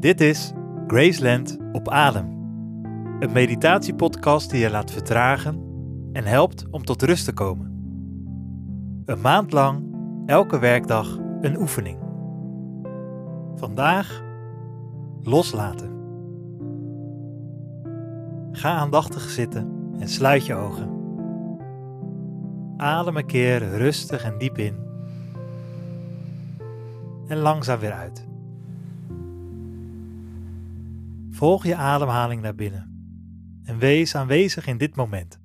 Dit is Graceland op Adem. Een meditatiepodcast die je laat vertragen en helpt om tot rust te komen. Een maand lang, elke werkdag, een oefening. Vandaag loslaten. Ga aandachtig zitten en sluit je ogen. Adem een keer rustig en diep in. En langzaam weer uit. Volg je ademhaling naar binnen en wees aanwezig in dit moment.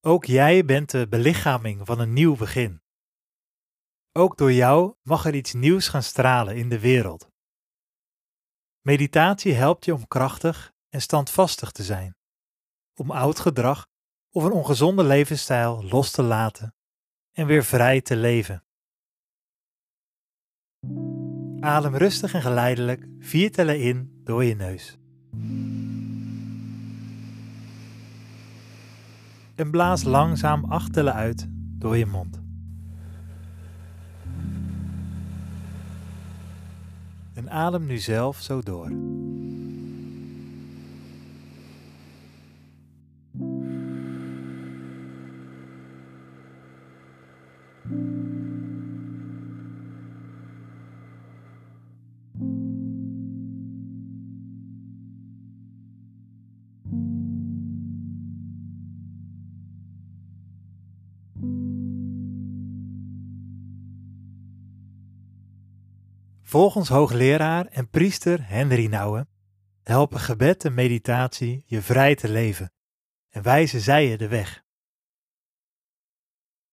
Ook jij bent de belichaming van een nieuw begin. Ook door jou mag er iets nieuws gaan stralen in de wereld. Meditatie helpt je om krachtig en standvastig te zijn, om oud gedrag of een ongezonde levensstijl los te laten en weer vrij te leven. Adem rustig en geleidelijk vier tellen in door je neus. En blaas langzaam acht tellen uit door je mond. En adem nu zelf zo door. Volgens hoogleraar en priester Henry Nouwen helpen gebed en meditatie je vrij te leven en wijzen zij je de weg.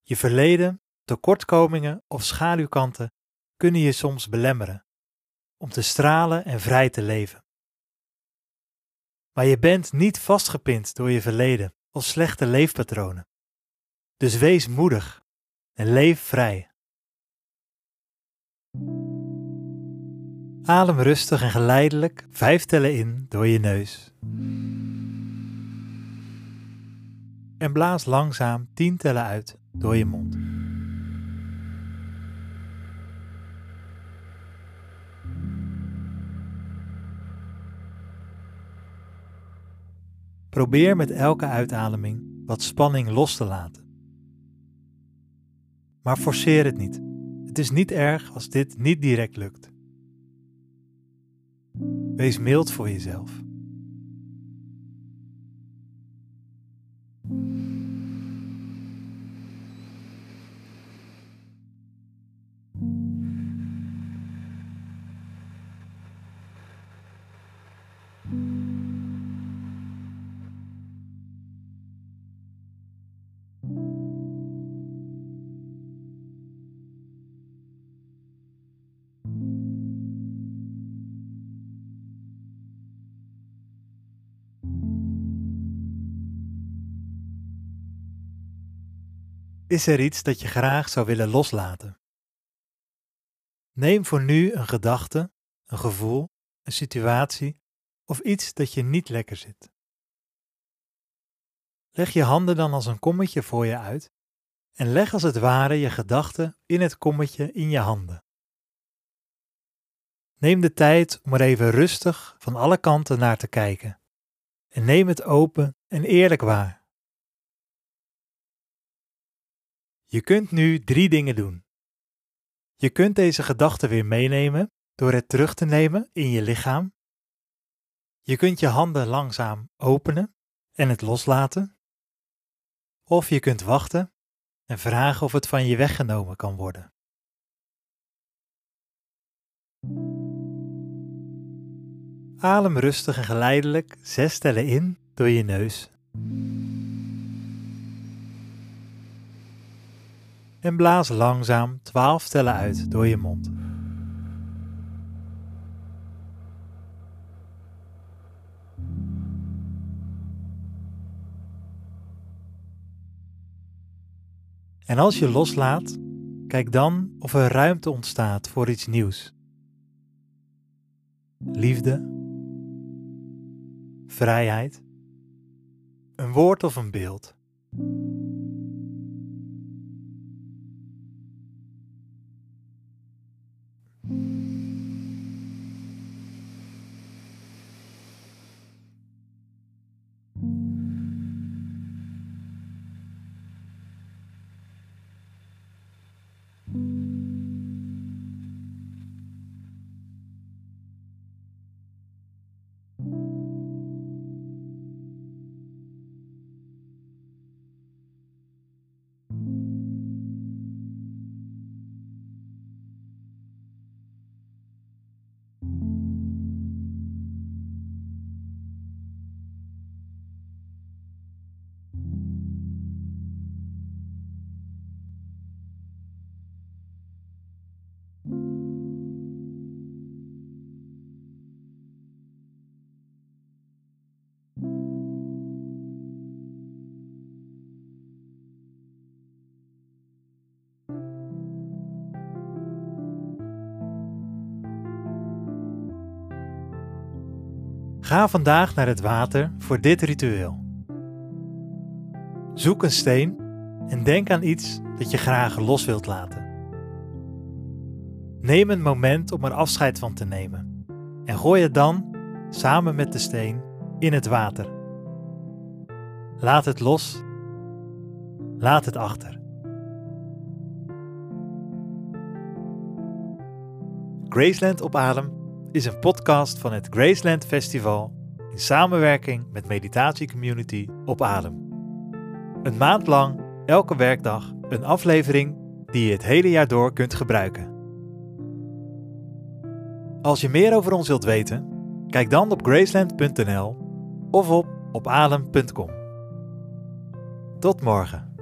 Je verleden, tekortkomingen of schaduwkanten kunnen je soms belemmeren om te stralen en vrij te leven. Maar je bent niet vastgepind door je verleden of slechte leefpatronen. Dus wees moedig en leef vrij. Adem rustig en geleidelijk vijf tellen in door je neus. En blaas langzaam tien tellen uit door je mond. Probeer met elke uitademing wat spanning los te laten. Maar forceer het niet. Het is niet erg als dit niet direct lukt. Wees mild voor jezelf. Is er iets dat je graag zou willen loslaten? Neem voor nu een gedachte, een gevoel, een situatie of iets dat je niet lekker zit. Leg je handen dan als een kommetje voor je uit en leg als het ware je gedachten in het kommetje in je handen. Neem de tijd om er even rustig van alle kanten naar te kijken en neem het open en eerlijk waar. Je kunt nu drie dingen doen. Je kunt deze gedachte weer meenemen door het terug te nemen in je lichaam. Je kunt je handen langzaam openen en het loslaten. Of je kunt wachten en vragen of het van je weggenomen kan worden. Adem rustig en geleidelijk zes tellen in door je neus. En blaas langzaam 12 tellen uit door je mond. En als je loslaat, kijk dan of er ruimte ontstaat voor iets nieuws. Liefde, vrijheid, een woord of een beeld. Ga vandaag naar het water voor dit ritueel. Zoek een steen en denk aan iets dat je graag los wilt laten. Neem een moment om er afscheid van te nemen en gooi het dan, samen met de steen, in het water. Laat het los. Laat het achter. Graceland op Adem is een podcast van het Graceland Festival in samenwerking met meditatiecommunity op Adem. Een maand lang, elke werkdag, een aflevering die je het hele jaar door kunt gebruiken. Als je meer over ons wilt weten, kijk dan op graceland.nl of op opadem.com. Tot morgen.